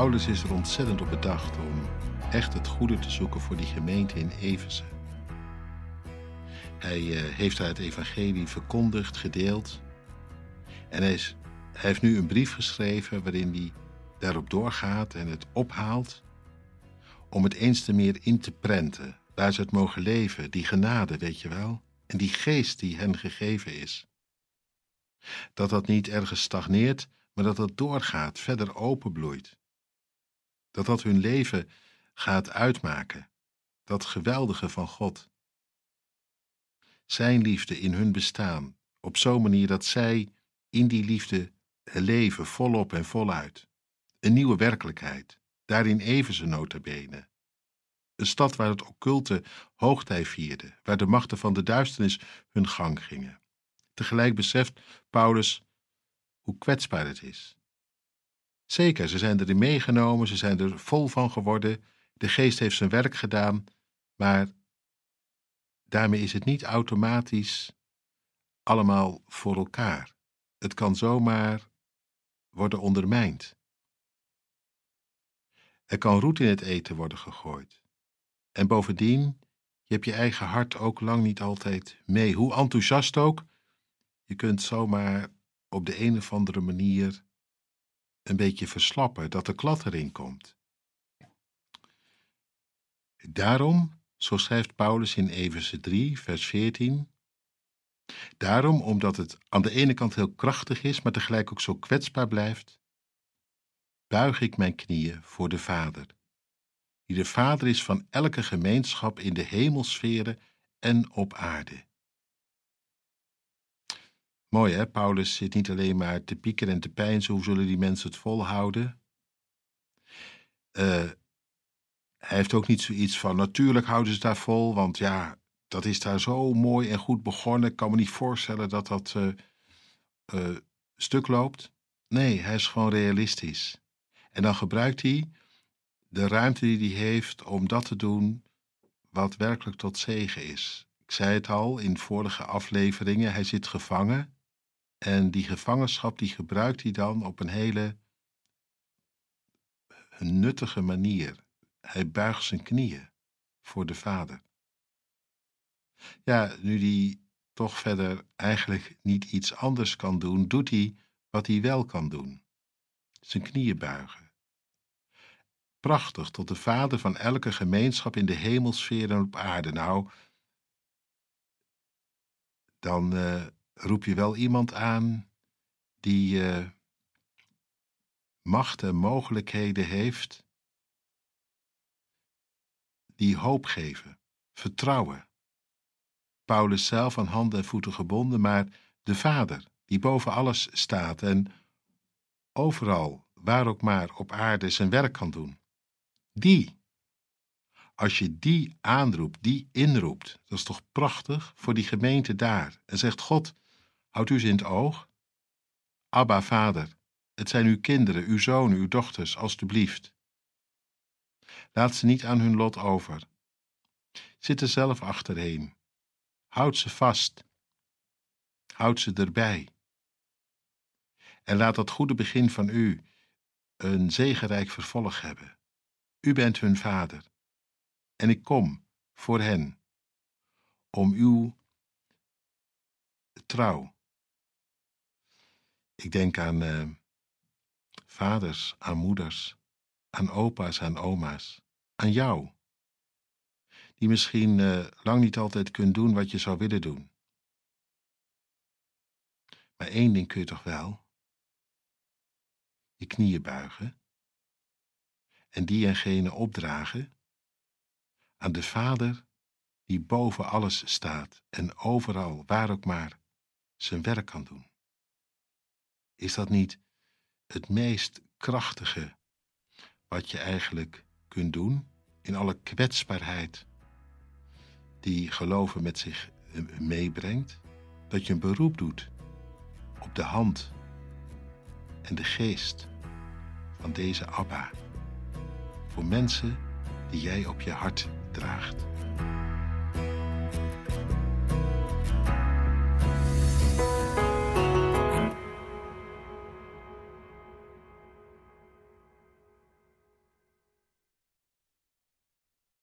Paulus is er ontzettend op bedacht om echt het goede te zoeken voor die gemeente in Efeze. Hij uh, heeft daar het evangelie verkondigd, gedeeld. En hij, is, hij heeft nu een brief geschreven waarin hij daarop doorgaat en het ophaalt om het eens te meer in te prenten, waar ze het mogen leven, die genade, weet je wel, en die geest die hen gegeven is. Dat dat niet ergens stagneert, maar dat dat doorgaat, verder openbloeit. Dat dat hun leven gaat uitmaken, dat geweldige van God. Zijn liefde in hun bestaan, op zo'n manier dat zij in die liefde leven volop en voluit. Een nieuwe werkelijkheid, daarin even ze nota bene. Een stad waar het occulte hoogtij vierde, waar de machten van de duisternis hun gang gingen. Tegelijk beseft Paulus hoe kwetsbaar het is. Zeker, ze zijn erin meegenomen, ze zijn er vol van geworden, de geest heeft zijn werk gedaan, maar daarmee is het niet automatisch allemaal voor elkaar. Het kan zomaar worden ondermijnd. Er kan roet in het eten worden gegooid. En bovendien, je hebt je eigen hart ook lang niet altijd mee. Hoe enthousiast ook, je kunt zomaar op de een of andere manier een beetje verslappen, dat er klad erin komt. Daarom, zo schrijft Paulus in Efeze 3, vers 14, daarom, omdat het aan de ene kant heel krachtig is, maar tegelijk ook zo kwetsbaar blijft, buig ik mijn knieën voor de Vader, die de Vader is van elke gemeenschap in de hemelsferen en op aarde. Mooi hè, Paulus zit niet alleen maar te pieken en te pijnzen, hoe zullen die mensen het volhouden? Uh, hij heeft ook niet zoiets van, natuurlijk houden ze daar vol, want ja, dat is daar zo mooi en goed begonnen. Ik kan me niet voorstellen dat dat uh, uh, stuk loopt. Nee, hij is gewoon realistisch. En dan gebruikt hij de ruimte die hij heeft om dat te doen wat werkelijk tot zegen is. Ik zei het al in vorige afleveringen, hij zit gevangen. En die gevangenschap die gebruikt hij dan op een hele nuttige manier. Hij buigt zijn knieën voor de Vader. Ja, nu hij toch verder eigenlijk niet iets anders kan doen, doet hij wat hij wel kan doen: zijn knieën buigen. Prachtig, tot de Vader van elke gemeenschap in de hemelsfeer en op aarde. Nou, dan uh, roep je wel iemand aan die uh, macht en mogelijkheden heeft, die hoop geven, vertrouwen. Paulus zelf aan handen en voeten gebonden, maar de Vader, die boven alles staat en overal, waar ook maar op aarde zijn werk kan doen. Die, als je die aanroept, die inroept, dat is toch prachtig voor die gemeente daar. En zegt God, houdt u ze in het oog? Abba, Vader, het zijn uw kinderen, uw zonen, uw dochters, alstublieft. Laat ze niet aan hun lot over. Zit er zelf achterheen. Houd ze vast. Houd ze erbij. En laat dat goede begin van u een zegenrijk vervolg hebben. U bent hun vader. En ik kom voor hen om uw trouw. Ik denk aan uh, vaders, aan moeders, aan opa's, aan oma's, aan jou, die misschien uh, lang niet altijd kunt doen wat je zou willen doen. Maar één ding kun je toch wel: je knieën buigen en die en gene opdragen aan de Vader die boven alles staat en overal, waar ook maar, zijn werk kan doen. Is dat niet het meest krachtige wat je eigenlijk kunt doen in alle kwetsbaarheid die geloven met zich eh, meebrengt? Dat je een beroep doet op de hand en de geest van deze Abba voor mensen die jij op je hart draagt.